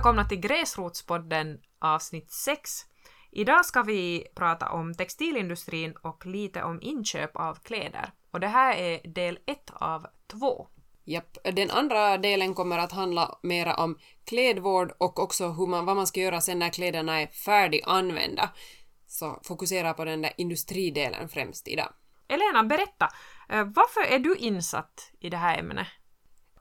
välkomna till Gräsrotspodden avsnitt 6. Idag ska vi prata om textilindustrin och lite om inköp av kläder. Och det här är del 1 av 2. Japp. Den andra delen kommer att handla mera om klädvård och också hur man, vad man ska göra sen när kläderna är färdiganvända. Så fokusera på den där industridelen främst idag. Elena, berätta, eh, varför är du insatt i det här ämnet?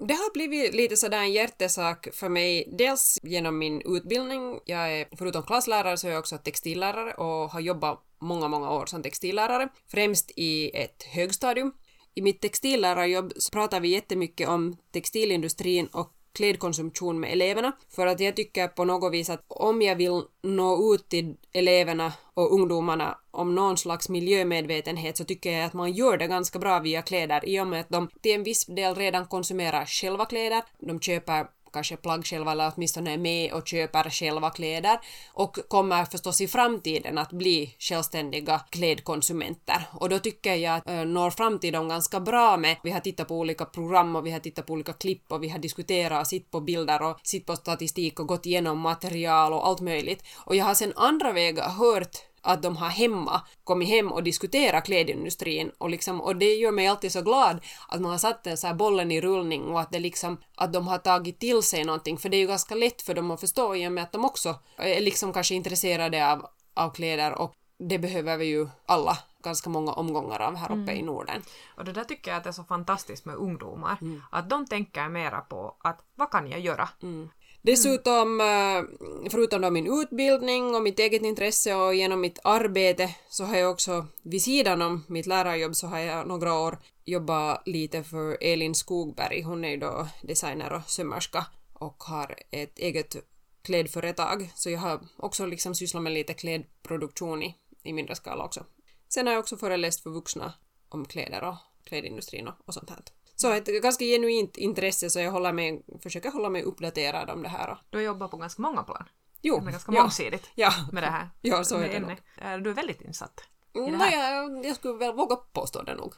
Det har blivit lite sådär en hjärtesak för mig, dels genom min utbildning. Jag är förutom klasslärare så är jag också textillärare och har jobbat många, många år som textillärare, främst i ett högstadium. I mitt textillärarjobb så pratar vi jättemycket om textilindustrin och klädkonsumtion med eleverna. För att jag tycker på något vis att om jag vill nå ut till eleverna och ungdomarna om någon slags miljömedvetenhet så tycker jag att man gör det ganska bra via kläder i och med att de till en viss del redan konsumerar själva kläder. De köper kanske plagg själva eller åtminstone är med och köper själva kläder och kommer förstås i framtiden att bli självständiga klädkonsumenter. Och då tycker jag att äh, når fram till dem ganska bra med, vi har tittat på olika program och vi har tittat på olika klipp och vi har diskuterat, och sitt på bilder och sitt på statistik och gått igenom material och allt möjligt. Och jag har sen andra vägar hört att de har hemma kommit hem och diskuterat klädindustrin och, liksom, och det gör mig alltid så glad att man har satt den så här bollen i rullning och att, det liksom, att de har tagit till sig någonting för det är ju ganska lätt för dem att förstå i och med att de också är liksom kanske intresserade av, av kläder och det behöver vi ju alla ganska många omgångar av här uppe mm. i Norden. Och det där tycker jag att är så fantastiskt med ungdomar, mm. att de tänker mera på att vad kan jag göra? Mm. Dessutom, eh, förutom då min utbildning och mitt eget intresse och genom mitt arbete så har jag också vid sidan om mitt lärarjobb så har jag några år jobbat lite för Elin Skogberg. Hon är ju då designer och sömmerska och har ett eget klädföretag så jag har också liksom sysslat med lite klädproduktion i, i mindre skala också. Sen har jag också föreläst för vuxna om kläder och klädindustrin och, och sånt här. Så ett ganska genuint intresse så jag håller mig, försöker hålla mig uppdaterad om det här. Du har jobbat på ganska många plan. Jo. Det är ganska mångsidigt ja. med det här. Ja, så är det nog. Du är väldigt insatt i här. jag, jag skulle väl våga påstå det nog.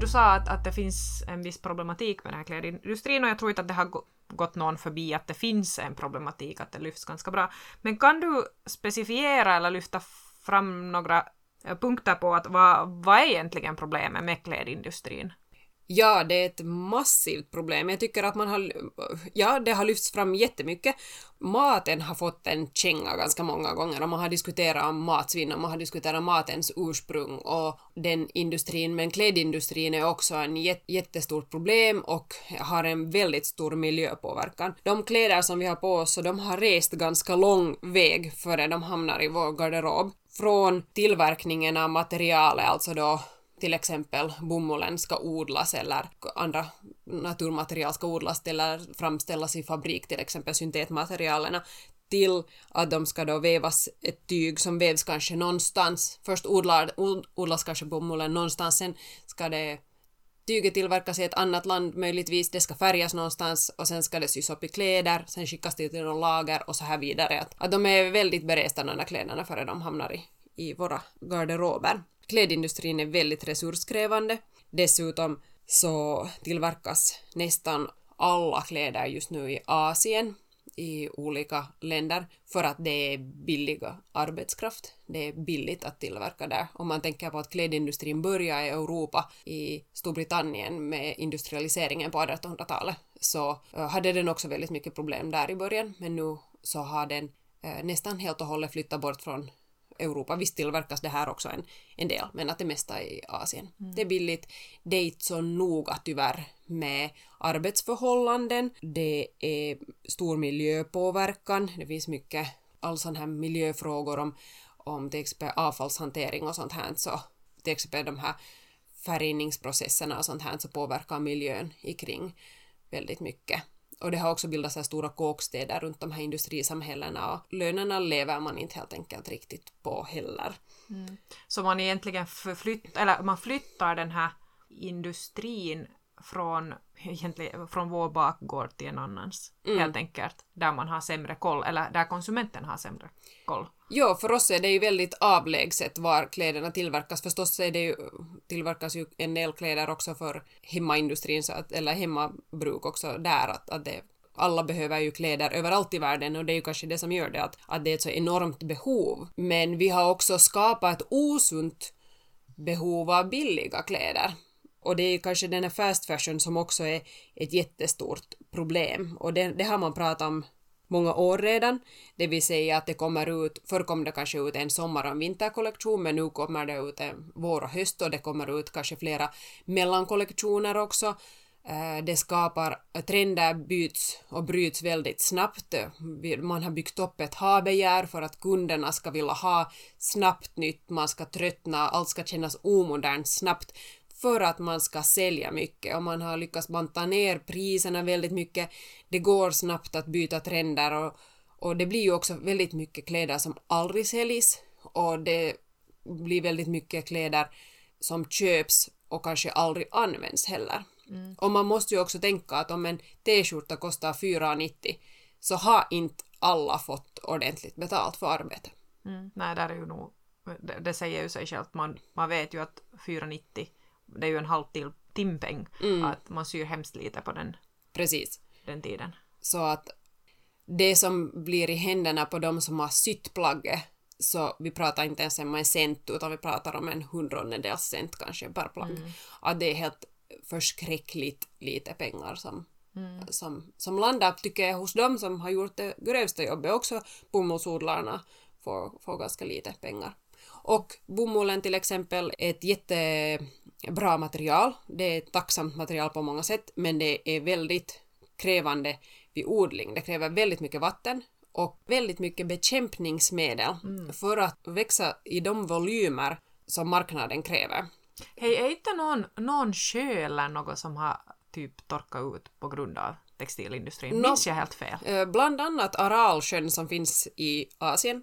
Du sa att, att det finns en viss problematik med den här klädindustrin och jag tror inte att det har gått någon förbi att det finns en problematik, att det lyfts ganska bra. Men kan du specifiera eller lyfta fram några punkter på att vad, vad är egentligen problemet med klädindustrin? Ja, det är ett massivt problem. Jag tycker att man har... Ja, det har lyfts fram jättemycket. Maten har fått en känga ganska många gånger och man har diskuterat matsvinn och man har diskuterat matens ursprung och den industrin, men klädindustrin är också en jättestort problem och har en väldigt stor miljöpåverkan. De kläder som vi har på oss, de har rest ganska lång väg före de hamnar i vår garderob. Från tillverkningen av materialet, alltså då till exempel bomullen ska odlas eller andra naturmaterial ska odlas eller framställas i fabrik, till exempel syntetmaterialen, till att de ska då vävas ett tyg som vävs kanske någonstans. Först odlar, odlas kanske bomullen någonstans, sen ska det tyget tillverkas i ett annat land möjligtvis, det ska färgas någonstans och sen ska det sys upp i kläder, sen skickas det till någon lager och så här vidare. Att, att de är väldigt beresta de där kläderna före de hamnar i, i våra garderober. Klädindustrin är väldigt resurskrävande. Dessutom så tillverkas nästan alla kläder just nu i Asien i olika länder för att det är billiga arbetskraft. Det är billigt att tillverka där. Om man tänker på att klädindustrin började i Europa, i Storbritannien med industrialiseringen på 1800-talet, så eh, hade den också väldigt mycket problem där i början, men nu så har den eh, nästan helt och hållet flyttat bort från Europa. Visst tillverkas det här också en, en del, men att det mesta är i Asien. Mm. Det är billigt. Det är inte så noga tyvärr med arbetsförhållanden. Det är stor miljöpåverkan. Det finns mycket all sån här miljöfrågor om, om till exempel avfallshantering och sånt här. Så till exempel de här färgningsprocesserna och sånt här så påverkar miljön i kring väldigt mycket. Och det har också bildats här stora kåkstäder runt de här industrisamhällena och lönerna lever man inte helt enkelt riktigt på heller. Mm. Så man egentligen förflytt, eller man flyttar den här industrin från egentligen från vår bakgård till en annans. Mm. Helt enkelt. Där man har sämre koll, eller där konsumenten har sämre koll. Jo, för oss är det ju väldigt avlägset var kläderna tillverkas. Förstås är det ju, tillverkas ju en del kläder också för hemmaindustrin, så att, eller hemmabruk också där. Att, att det, alla behöver ju kläder överallt i världen och det är ju kanske det som gör det, att, att det är ett så enormt behov. Men vi har också skapat ett osunt behov av billiga kläder. Och det är kanske den här fast fashion som också är ett jättestort problem. Och det, det har man pratat om många år redan. Det vill säga att det kommer ut, förr kom det kanske ut en sommar och en vinterkollektion men nu kommer det ut en vår och höst och det kommer ut kanske flera mellankollektioner också. Eh, det skapar, trender byts och bryts väldigt snabbt. Man har byggt upp ett habegär för att kunderna ska vilja ha snabbt nytt, man ska tröttna, allt ska kännas omodernt snabbt för att man ska sälja mycket och man har lyckats banta ner priserna väldigt mycket. Det går snabbt att byta trender och, och det blir ju också väldigt mycket kläder som aldrig säljs och det blir väldigt mycket kläder som köps och kanske aldrig används heller. Och man måste ju också tänka att om en t-skjorta kostar 4,90 så har inte alla fått ordentligt betalt för arbetet. Mm. Nej, där är ju nog, det, det säger ju sig självt, man, man vet ju att 4,90 det är ju en halv till timpeng, att man syr hemskt lite på den, Precis. den tiden. Så att det som blir i händerna på de som har sytt plagget, så vi pratar inte ens om en cent utan vi pratar om en hundradels cent kanske per plagg. Att det är helt förskräckligt lite pengar som, som, som landar, tycker jag, hos dem som har gjort det grövsta jobbet. Också bomullsodlarna får, får ganska lite pengar. Och bomullen till exempel är ett jättebra material. Det är ett tacksamt material på många sätt, men det är väldigt krävande vid odling. Det kräver väldigt mycket vatten och väldigt mycket bekämpningsmedel för att växa i de volymer som marknaden kräver. Hej, är inte någon, någon sjö eller något som har typ torkat ut på grund av textilindustrin? Nå- Minns jag helt fel? Eh, Bland annat Aralsjön som finns i Asien.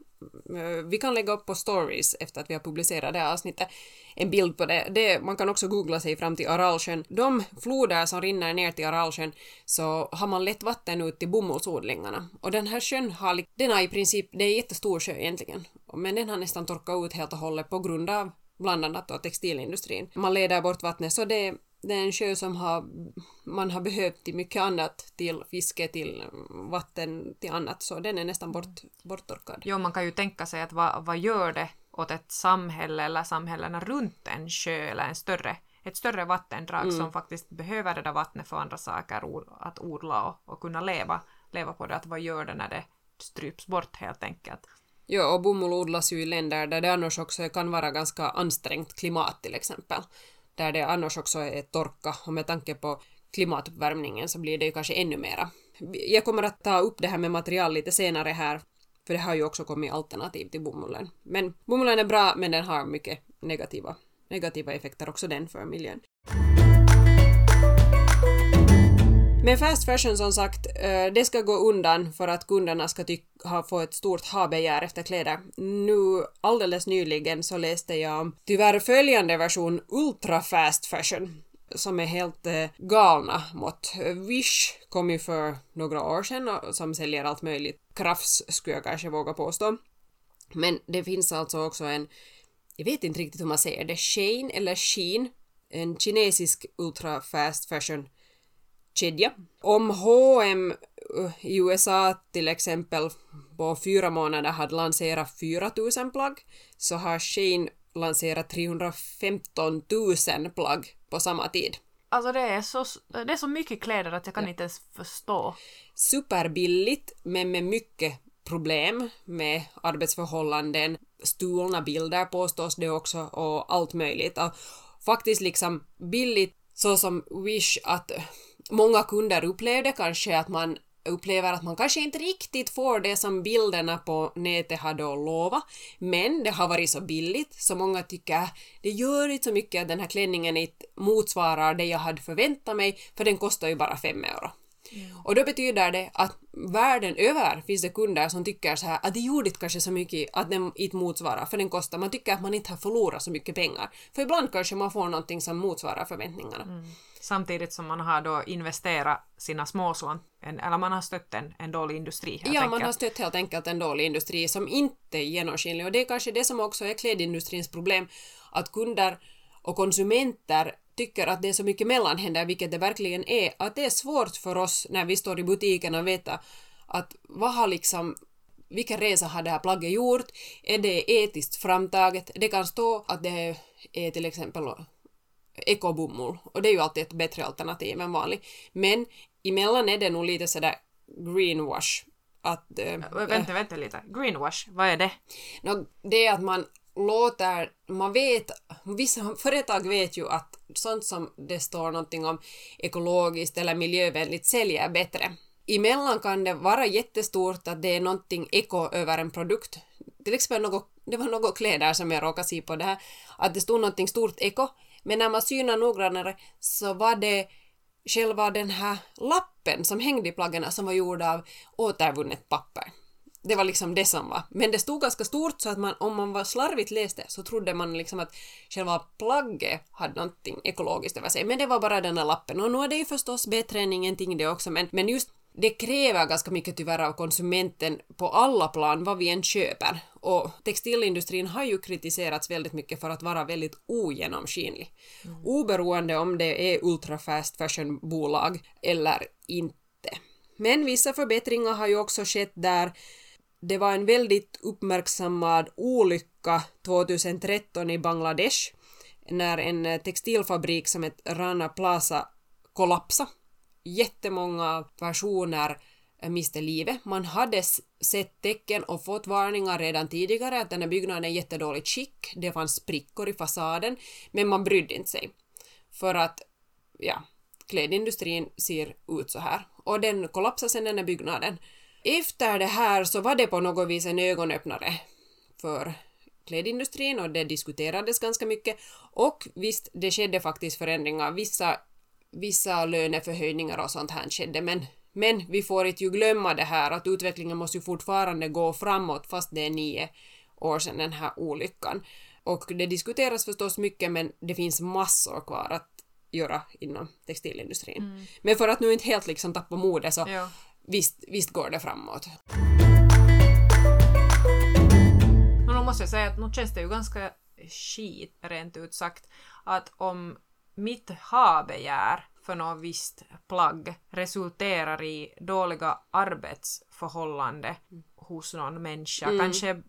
Eh, Vi kan lägga upp på stories efter att vi har publicerat det här avsnittet en bild på det. det. Man kan också googla sig fram till Aralsjön. De floder som rinner ner till Aralsjön så har man lett vatten ut till bomullsodlingarna. Och den här sjön har, den har i princip, det är en jättestor sjö egentligen, men den har nästan torkat ut helt och hållet på grund av bland annat då textilindustrin. Man leder bort vattnet så det det är en sjö som har, man har behövt till mycket annat, till fiske, till vatten, till annat, så den är nästan bort, borttorkad. Jo, man kan ju tänka sig att vad, vad gör det åt ett samhälle eller samhällena runt en sjö eller en större, ett större vattendrag som faktiskt behöver det där vattnet för andra saker, att odla och, och kunna leva, leva på det, att vad gör det när det stryps bort helt enkelt. Ja, och bomull odlas ju i länder där det annars också kan vara ganska ansträngt klimat till exempel. Där det annars också är torka och med tanke på klimatuppvärmningen så blir det ju kanske ännu mera. Jag kommer att ta upp det här med material lite senare här, för det har ju också kommit alternativ till bomullen. Men bomullen är bra, men den har mycket negativa, negativa effekter också den för miljön. Men fast fashion som sagt, eh, det ska gå undan för att kunderna ska ha, få ett stort ha-begär efter kläder. Nu alldeles nyligen så läste jag om tyvärr följande version ultra fast fashion som är helt eh, galna mått. Wish kom ju för några år sedan och, som säljer allt möjligt. Krafts skulle jag kanske våga påstå. Men det finns alltså också en, jag vet inte riktigt hur man säger det, Shane eller Sheen, en kinesisk ultra fast fashion kedja. Om H&M i USA till exempel på fyra månader hade lanserat 4000 plagg så har Shein lanserat 315 000 plagg på samma tid. Alltså det är så, det är så mycket kläder att jag kan inte ens förstå. Superbilligt men med mycket problem med arbetsförhållanden, stulna bilder påstås det också och allt möjligt. Och faktiskt liksom billigt så som Wish att många kunder upplevde kanske att man upplever att man kanske inte riktigt får det som bilderna på nätet har då lovat, men det har varit så billigt så många tycker det gör inte så mycket att den här klänningen inte motsvarar det jag hade förväntat mig för den kostar ju bara fem euro. Och då betyder det att världen över finns det kunder som tycker så här att det gjorde inte kanske så mycket att den inte motsvarar för den kostar. Man tycker att man inte har förlorat så mycket pengar. För ibland kanske man får någonting som motsvarar förväntningarna. Samtidigt som man har då investerat sina småslant, eller man har stött en, en dålig industri Ja, enkelt. man har stött helt enkelt en dålig industri som inte är genomskinlig och det är kanske det som också är klädindustrins problem, att kunder och konsumenter tycker att det är så mycket mellanhänder, vilket det verkligen är, att det är svårt för oss när vi står i butiken att veta att vad har liksom vilken resa har det här plagget gjort? Är det etiskt framtaget? Det kan stå att det är till exempel ekobomull och det är ju alltid ett bättre alternativ än vanligt. Men emellan är det nog lite sådär greenwash. Att, äh, vänta, vänta lite. Greenwash, vad är det? No, det är att man låter, man vet, vissa företag vet ju att sånt som det står någonting om ekologiskt eller miljövänligt säljer bättre. Emellan kan det vara jättestort att det är någonting eko över en produkt. Till exempel något, det var något kläder som jag råkade se på det här, att det stod någonting stort eko, men när man synar noggrannare så var det själva den här lappen som hängde i plaggen som var gjord av återvunnet papper. Det var liksom det som var. Men det stod ganska stort så att man, om man var slarvigt läste så trodde man liksom att själva plagget hade någonting ekologiskt över sig. Men det var bara den här lappen. Och nu är det ju förstås bättre än ingenting det också, men, men just det kräver ganska mycket tyvärr av konsumenten på alla plan, vad vi än köper. Och textilindustrin har ju kritiserats väldigt mycket för att vara väldigt ogenomskinlig. Mm. Oberoende om det är ultrafast fashion-bolag eller inte. Men vissa förbättringar har ju också skett där det var en väldigt uppmärksammad olycka 2013 i Bangladesh när en textilfabrik som heter Rana Plaza kollapsade jättemånga personer miste livet. Man hade sett tecken och fått varningar redan tidigare att den här byggnaden är jättedåligt skick, det fanns sprickor i fasaden, men man brydde inte sig. För att, ja, klädindustrin ser ut så här. Och den kollapsade sen den här byggnaden. Efter det här så var det på något vis en ögonöppnare för klädindustrin och det diskuterades ganska mycket. Och visst, det skedde faktiskt förändringar. Vissa vissa löneförhöjningar och sånt här skedde, men, men vi får inte ju glömma det här att utvecklingen måste ju fortfarande gå framåt fast det är nio år sedan den här olyckan. Och det diskuteras förstås mycket men det finns massor kvar att göra inom textilindustrin. Mm. Men för att nu inte helt liksom tappa modet så ja. Visst, visst går det framåt. Men då måste jag säga att nu känns det ju ganska skit rent ut sagt att om mitt ha-begär för något visst plagg resulterar i dåliga arbetsförhållanden hos någon människa. Mm. Kanske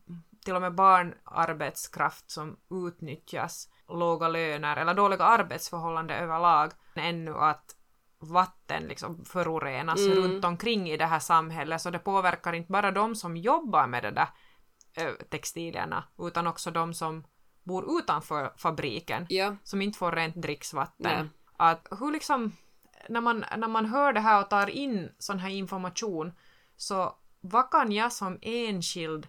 till och med barnarbetskraft som utnyttjas, låga löner eller dåliga arbetsförhållanden överlag. Ännu att vatten liksom förorenas mm. runt omkring i det här samhället så det påverkar inte bara de som jobbar med de där textilierna utan också de som bor utanför fabriken ja. som inte får rent dricksvatten. Att hur liksom, när man, när man hör det här och tar in sån här information så vad kan jag som enskild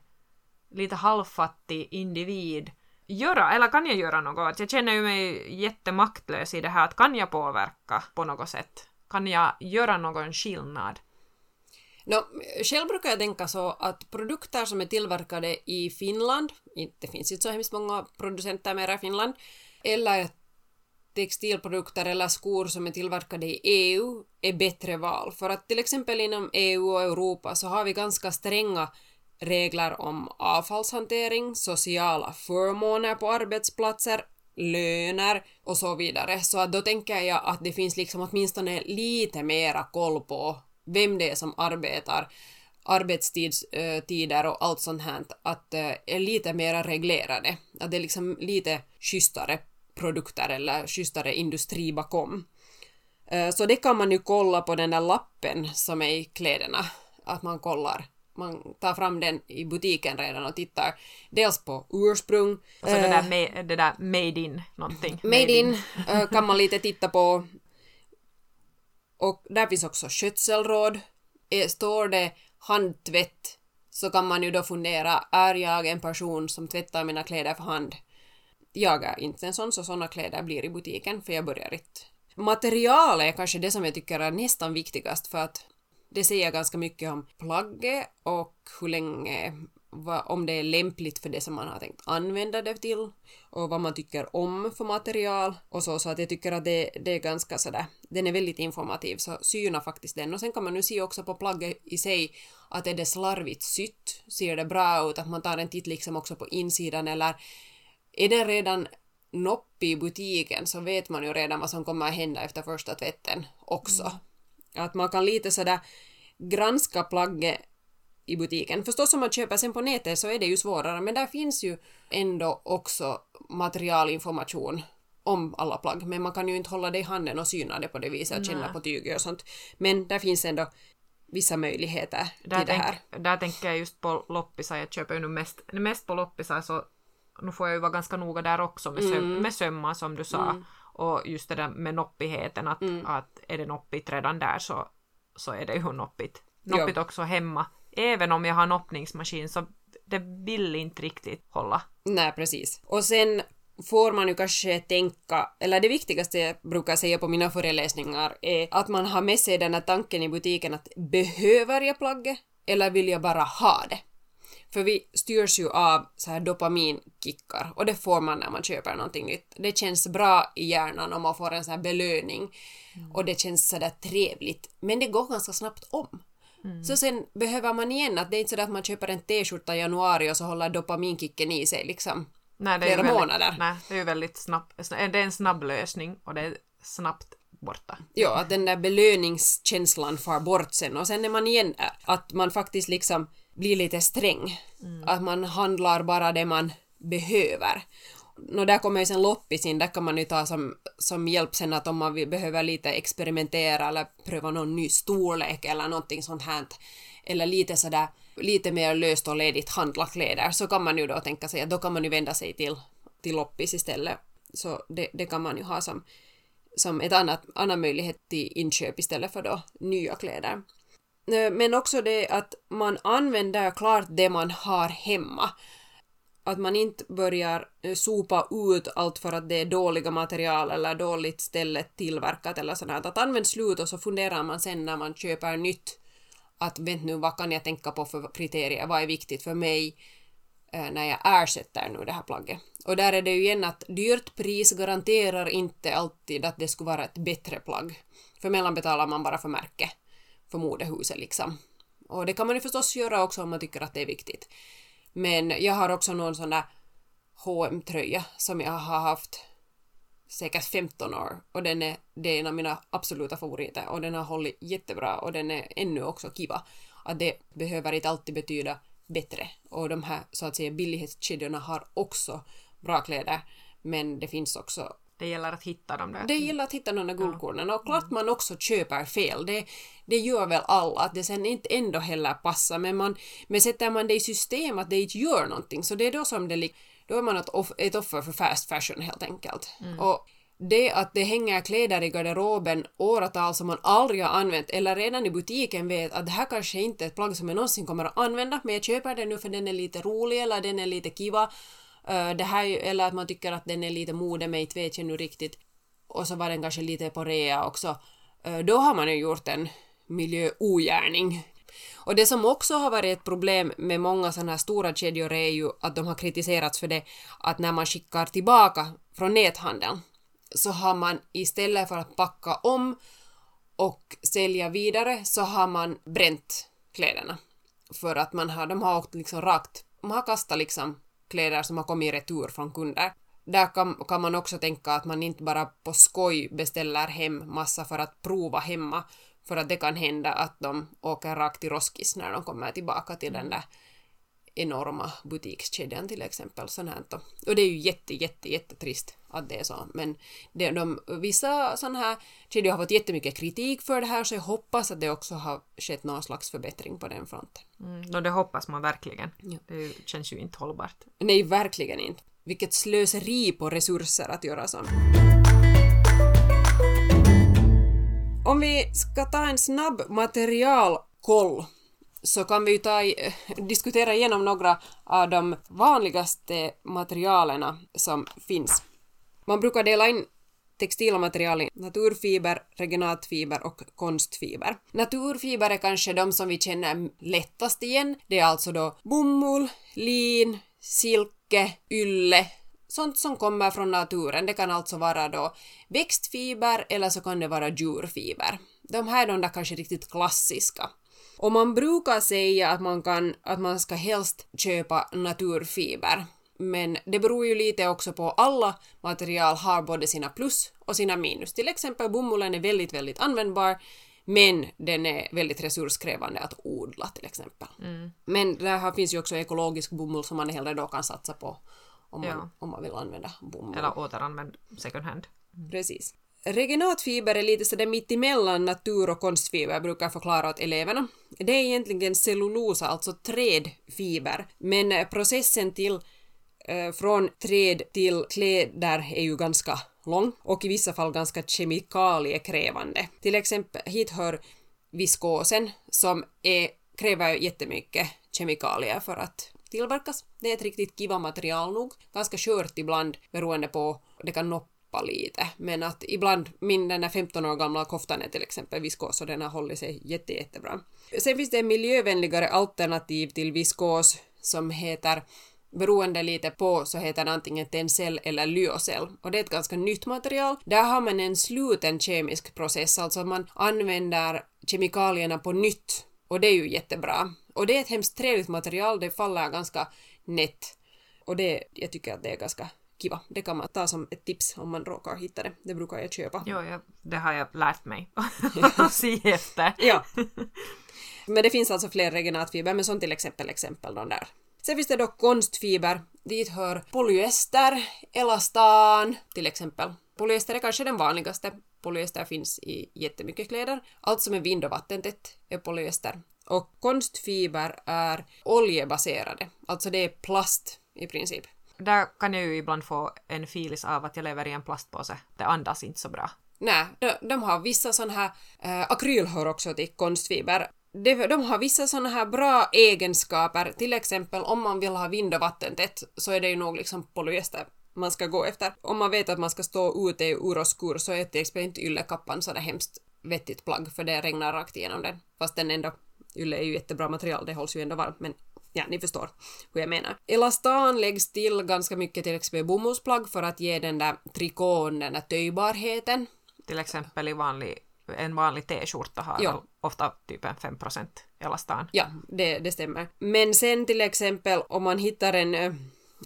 lite halvfattig individ göra, eller kan jag göra något? Jag känner ju mig jättemaktlös i det här, att kan jag påverka på något sätt? Kan jag göra någon skillnad? No, själv brukar jag tänka så att produkter som är tillverkade i Finland, det finns inte så hemskt många producenter mer i Finland, eller textilprodukter eller skor som är tillverkade i EU är e bättre val. För att till exempel inom EU och Europa så har vi ganska stränga regler om avfallshantering, sociala förmåner på arbetsplatser, löner och så vidare. Så att då tänker jag att det finns liksom åtminstone lite mera koll på vem det är som arbetar, arbetstider eh, och allt sånt här, att eh, är lite mera reglerade. Att det är liksom lite schysstare produkter eller schysstare industri bakom. Eh, så det kan man ju kolla på den där lappen som är i kläderna, att man kollar man tar fram den i butiken redan och tittar dels på ursprung. Alltså det, där ma- det där made in någonting. Made, made in, in kan man lite titta på och där finns också skötselråd. Står det handtvätt så kan man ju då fundera, är jag en person som tvättar mina kläder för hand? Jag är inte en sån, så såna kläder blir i butiken, för jag börjar inte. Material är kanske det som jag tycker är nästan viktigast, för att det säger ganska mycket om plagget och hur länge om det är lämpligt för det som man har tänkt använda det till och vad man tycker om för material och så, så att jag tycker att det, det är ganska sådär, den är väldigt informativ så syna faktiskt den och sen kan man nu se också på plagget i sig att är det slarvigt sytt, ser det bra ut, att man tar en titt liksom också på insidan eller är den redan noppig i butiken så vet man ju redan vad som kommer att hända efter första tvätten också. Mm. Att man kan lite sådär granska plagget i butiken. Förstås om man köper sen på nätet så är det ju svårare men där finns ju ändå också materialinformation om alla plagg men man kan ju inte hålla det i handen och syna det på det viset och känna på tyget och sånt. Men där finns ändå vissa möjligheter där till det här. Tänk, där tänker jag just på loppisar, jag köper ju nu mest, mest på loppisar så nu får jag ju vara ganska noga där också med, söm, mm. med sömmar som du sa. Mm. Och just det där med noppigheten, att, mm. att är det noppigt redan där så, så är det ju noppigt. Noppigt jo. också hemma. Även om jag har noppningsmaskin så det vill inte riktigt hålla. Nej, precis. Och sen får man ju kanske tänka, eller det viktigaste jag brukar säga på mina föreläsningar är att man har med sig den här tanken i butiken att behöver jag plagget eller vill jag bara ha det? För vi styrs ju av så här dopaminkickar och det får man när man köper någonting nytt. Det känns bra i hjärnan om man får en sån här belöning mm. och det känns sådär trevligt. Men det går ganska snabbt om. Mm. Så sen behöver man igen att det är inte så att man köper en t-skjorta i januari och så håller dopaminkicken i sig liksom nej, det flera är väldigt, månader. Nej, det är ju väldigt snabbt. Det är en snabb lösning och det är snabbt borta. Ja, att den där belöningskänslan far bort sen och sen är man igen där. Att man faktiskt liksom blir lite sträng. Mm. Att man handlar bara det man behöver. Och där kommer ju sen loppis in, där kan man ju ta som, som hjälp sen att om man vill, behöver lite experimentera eller pröva någon ny storlek eller någonting sånt här eller lite sådär lite mer löst och ledigt handla kläder så kan man ju då tänka sig att då kan man ju vända sig till, till loppis istället. Så det, det kan man ju ha som, som ett annat, annan möjlighet till inköp istället för då nya kläder. Eh, men också det att man använder klart det man har hemma. Att man inte börjar eh, sopa ut allt för att det är dåliga material eller dåligt ställe tillverkat eller sådär. Att använd slut och så funderar man sen när man köper nytt att vänta nu, vad kan jag tänka på för kriterier, vad är viktigt för mig eh, när jag ersätter nu det här plagget. Och där är det ju igen att dyrt pris garanterar inte alltid att det skulle vara ett bättre plagg. För mellan betalar man bara för märke för modehuset liksom. Och det kan man ju förstås göra också om man tycker att det är viktigt. Men jag har också någon sån där hm tröja som jag har haft säkert 15 år och den är, det är en av mina absoluta favoriter och den har hållit jättebra och den är ännu också kiva. Att det behöver inte alltid betyda bättre och de här så att säga billighetskedjorna har också bra kläder men det finns också det gäller att hitta dem där. Det gäller att hitta de där guldkornen och klart man också köper fel. Det, det gör väl alla, att det sen inte ändå heller passar men, man, men sätter man det i system att det inte gör någonting så det är då som det då är man ett, off, ett offer för fast fashion helt enkelt. Mm. Och det att det hänger kläder i garderoben åratal som man aldrig har använt eller redan i butiken vet att det här kanske inte är ett plagg som jag någonsin kommer att använda men jag köper den nu för den är lite rolig eller den är lite kiva Eh, det här, eller att man tycker att den är lite mode, men inte vet jag nu riktigt. Och så var den kanske lite på rea också. Eh, då har man ju gjort en miljöogärning. Och det som också har varit ett problem med många sådana här stora kedjor är ju att de har kritiserats för det att när man skickar tillbaka från näthandeln så har man istället för att packa om och sälja vidare så har man bränt kläderna. För att man har, de har åkt liksom rakt, man har kastat liksom kläder som har kommit i retur från kunder. Där kan, kan man också tänka att man inte bara på skoj beställer hem massa för att prova hemma, för att det kan hända att de åker rakt till roskis när de kommer tillbaka till den där enorma butikskedjan till exempel. Sånt här. Och det är ju jätte, jätte, jättetrist att det är så. Men det, de, vissa sådana här kedjor har fått jättemycket kritik för det här så jag hoppas att det också har skett någon slags förbättring på den fronten. Mm, och det hoppas man verkligen. Ja. Det känns ju inte hållbart. Nej, verkligen inte. Vilket slöseri på resurser att göra så. Om vi ska ta en snabb materialkoll så kan vi ta, eh, diskutera igenom några av de vanligaste materialen som finns. Man brukar dela in textilmaterial i naturfiber, regionatfiber och konstfiber. Naturfiber är kanske de som vi känner lättast igen. Det är alltså då bomull, lin, silke, ylle, sånt som kommer från naturen. Det kan alltså vara då växtfiber eller så kan det vara djurfiber. De här är de där kanske riktigt klassiska. Och man brukar säga att man, kan, att man ska helst köpa naturfiber. Men det beror ju lite också på alla material har både sina plus och sina minus. Till exempel bomullen är väldigt, väldigt användbar men den är väldigt resurskrävande att odla till exempel. Mm. Men där finns ju också ekologisk bomull som man hellre då kan satsa på om man, ja. om man vill använda bomull. Eller återanvänd second hand. Mm. Precis. Regenatfiber är lite sådär mittemellan natur och konstfiber, brukar jag förklara åt eleverna. Det är egentligen cellulosa, alltså trädfiber, men processen till eh, från träd till kläder är ju ganska lång och i vissa fall ganska kemikaliekrävande. Till exempel hit hör viskosen som är, kräver jättemycket kemikalier för att tillverkas. Det är ett riktigt kiva material nog, ganska skört ibland beroende på, det kan tappa lite, men att ibland, min den här 15 år gamla koftan är till exempel viskos och den har hållit sig jätte, jättebra. Sen finns det en miljövänligare alternativ till viskos som heter beroende lite på så heter det antingen tencell eller lyocell och det är ett ganska nytt material. Där har man en sluten kemisk process, alltså man använder kemikalierna på nytt och det är ju jättebra. Och det är ett hemskt trevligt material, det faller ganska nätt. Och det, jag tycker att det är ganska kiva. Det kan man ta som ett tips om man råkar hitta det. Det brukar jag köpa. Jo, ja, det har jag lärt mig att se efter. ja. Men det finns alltså fler regenatfiber, men som till exempel exempel de där. Sen finns det då konstfiber. Dit hör polyester, elastan till exempel. Polyester är kanske den vanligaste. Polyester finns i jättemycket kläder. Allt som är vind och vattentätt är polyester. Och konstfiber är oljebaserade, alltså det är plast i princip. Där kan jag ju ibland få en filis av att jag lever i en plastpåse. Det andas inte så bra. Nej, de, de har vissa sådana här, eh, äh, akryl hör också till konstfiber. De, de har vissa sådana här bra egenskaper, till exempel om man vill ha vind och vattentätt så är det ju nog liksom polyester man ska gå efter. Om man vet att man ska stå ute i ur och skur så är till exempel inte yllekappan sådär hemskt vettigt plagg för det regnar rakt igenom den. Fast den ändå Ylle är ju jättebra material, det hålls ju ändå varmt, men ja, ni förstår hur jag menar. Elastan läggs till ganska mycket till exempel bomullsplagg för att ge den där trikån den där töjbarheten. Till exempel i vanlig, en vanlig t-skjorta har ja. ofta typ en 5% elastan. Ja, det, det stämmer. Men sen till exempel om man hittar en eh,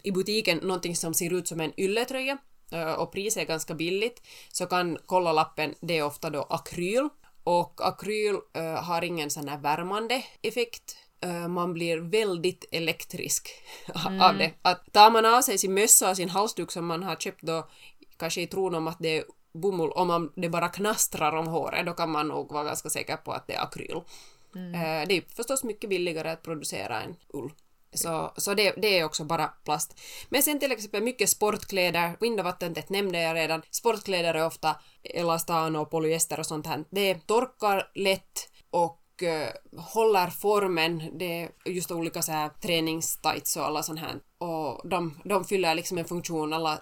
i butiken någonting som ser ut som en ylletröja eh, och priset är ganska billigt så kan kolla lappen, det är ofta då akryl och akryl uh, har ingen sån här värmande effekt. Uh, man blir väldigt elektrisk mm. av det. Att tar man av sig sin mössa och sin halsduk som man har köpt då, kanske i tron om att det är bomull, om man, det bara knastrar om håret, då kan man nog vara ganska säker på att det är akryl. Mm. Uh, det är förstås mycket billigare att producera en ull. Så, så det, det, är också bara plast. Men sen till exempel mycket sportkläder, vind och vattentätt nämnde jag redan. Sportkläder är ofta elastan och polyester och sånt här. Det torkar lätt och håller formen. Det är just olika så här träningstights och alla sånt här. Och de, de fyller liksom en funktion, alla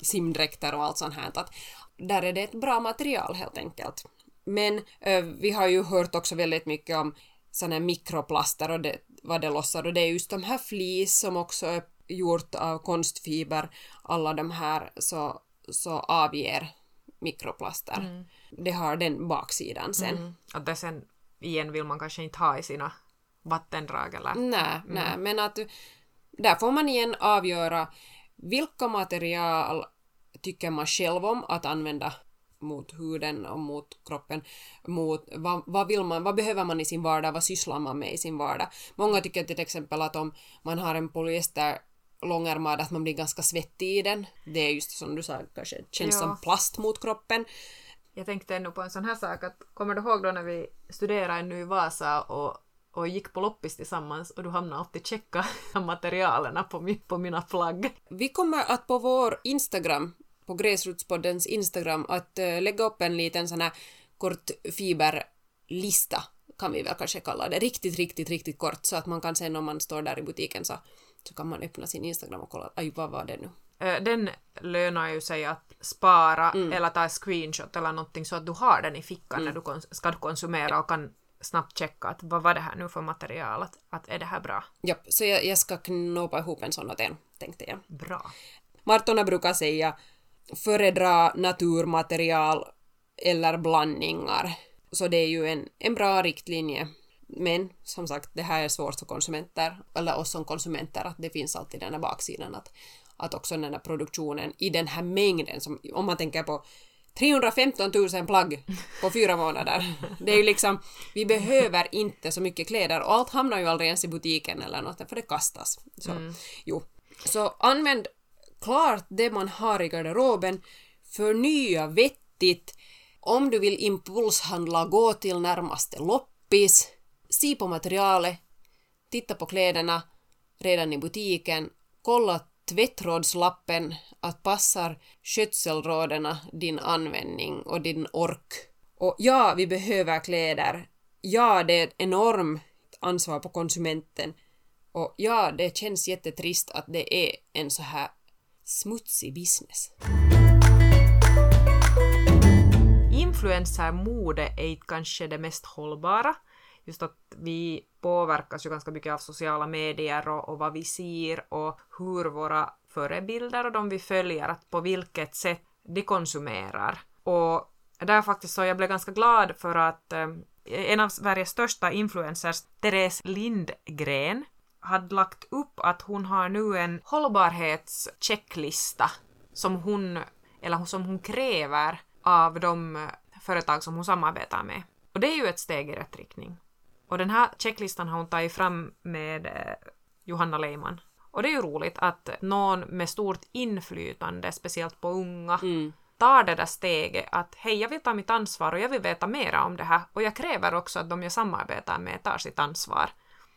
simdräkter och allt sånt här. Att där är det ett bra material helt enkelt. Men uh, vi har ju hört också väldigt mycket om såna här mikroplaster och det, vad det lossar och det är just de här flis som också är gjort av konstfiber, alla de här så, så avger mikroplaster. Mm. Det har den baksidan sen. Mm. Att det sen igen vill man kanske inte ha i sina vattendrag eller? Nej, mm. nej, men att där får man igen avgöra vilka material tycker man själv om att använda mot huden och mot kroppen, mot vad, vad vill man, vad behöver man i sin vardag, vad sysslar man med i sin vardag. Många tycker till exempel att om man har en polyester långärmad att man blir ganska svettig i den. Det är just som du sa, kanske känns ja. som plast mot kroppen. Jag tänkte ännu på en sån här sak att kommer du ihåg då när vi studerade nu i Vasa och, och gick på loppis tillsammans och du hamnade alltid checka materialen på, på mina plagg. Vi kommer att på vår Instagram på Gräsrotspoddens Instagram att uh, lägga upp en liten sån här kort fiberlista kan vi väl kanske kalla det. Riktigt, riktigt, riktigt kort så att man kan sen om man står där i butiken så, så kan man öppna sin Instagram och kolla aj vad var det nu den lönar ju sig att spara eller ta en screenshot eller någonting så att du har den i fickan när du ska konsumera och kan snabbt checka att vad var det här nu för material, att, att är det här bra? Japp, så jag, jag ska knåpa ihop en sån åt en, tänkte jag. Bra. Martona brukar säga föredra naturmaterial eller blandningar. Så det är ju en, en bra riktlinje. Men som sagt, det här är svårt för konsumenter, eller oss som konsumenter, att det finns alltid den här baksidan att, att också den här produktionen i den här mängden, som, om man tänker på 315 000 plagg på fyra månader. Det är ju liksom, vi behöver inte så mycket kläder och allt hamnar ju aldrig ens i butiken eller något, för det kastas. Så, jo. så använd klart det man har i garderoben, förnya vettigt. Om du vill impulshandla, gå till närmaste loppis, se på materialet, titta på kläderna redan i butiken, kolla tvättrådslappen att passar skötselrådena din användning och din ork. Och ja, vi behöver kläder. Ja, det är ett enormt ansvar på konsumenten. Och ja, det känns jättetrist att det är en så här smutsig business. Influencermode är kanske det mest hållbara. Just att vi påverkas ju ganska mycket av sociala medier och, och vad vi ser och hur våra förebilder och de vi följer, att på vilket sätt de konsumerar. Och där faktiskt så jag blev ganska glad för att eh, en av Sveriges största influencers, Therese Lindgren, hade lagt upp att hon har nu en hållbarhetschecklista som hon, eller som hon kräver av de företag som hon samarbetar med. Och det är ju ett steg i rätt riktning. Och den här checklistan har hon tagit fram med eh, Johanna Leiman. Och det är ju roligt att någon med stort inflytande, speciellt på unga, tar det där steget att hej, jag vill ta mitt ansvar och jag vill veta mera om det här och jag kräver också att de jag samarbetar med tar sitt ansvar.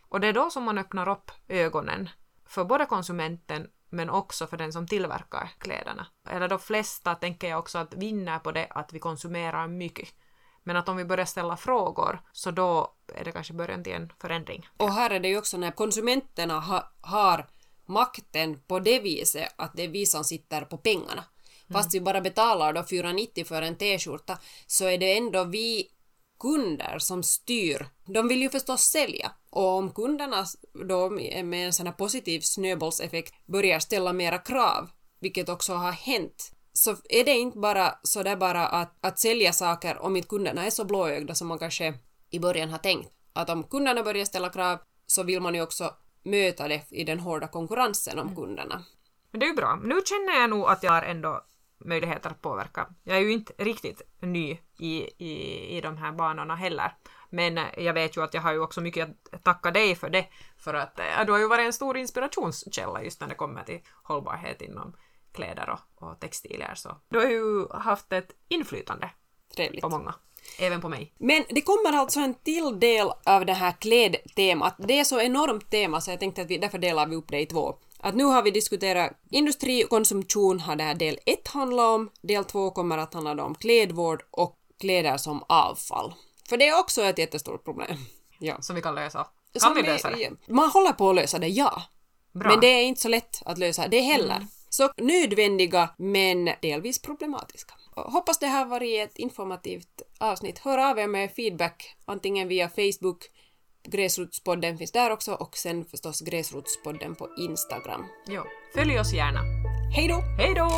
Och det är då som man öppnar upp ögonen för både konsumenten men också för den som tillverkar kläderna. Eller de flesta tänker jag också att vinner på det att vi konsumerar mycket. Men att om vi börjar ställa frågor så då är det kanske början till en förändring. Och här är det ju också när konsumenterna ha, har makten på det viset att det är vi som sitter på pengarna. Fast vi bara betalar då 490 för en t-skjorta så är det ändå vi kunder som styr. De vill ju förstås sälja och om kunderna då med en sån här positiv snöbollseffekt börjar ställa mera krav, vilket också har hänt, så är det inte bara så där bara att, att sälja saker om inte kunderna är så blåögda som man kanske i början har tänkt. Att om kunderna börjar ställa krav så vill man ju också möta det i den hårda konkurrensen om kunderna. Men det är ju bra. Nu känner jag nog att jag har ändå möjligheter att påverka. Jag är ju inte riktigt ny i, i, i de här banorna heller. Men jag vet ju att jag har ju också mycket att tacka dig för det. För att eh, du har ju varit en stor inspirationskälla just när det kommer till hållbarhet inom kläder och, och textilier. Så du har ju haft ett inflytande Trevligt. på många. Även på mig. Men det kommer alltså en till del av det här klädtemat. Det är så enormt tema så jag tänkte att vi, därför delar vi upp det i två. Att nu har vi diskuterat industri och konsumtion har det här del 1 handlat om. Del 2 kommer att handla om klädvård och kläder som avfall. För det är också ett jättestort problem. Ja. Som vi kan lösa. Kan Som vi lösa det? Man håller på att lösa det, ja. Bra. Men det är inte så lätt att lösa det heller. Så nödvändiga men delvis problematiska. Hoppas det här varit ett informativt avsnitt. Hör av er med feedback antingen via Facebook, Gräsrotspodden finns där också och sen förstås Gräsrotspodden på Instagram. Jo. Följ oss gärna. Hej då! Hej då!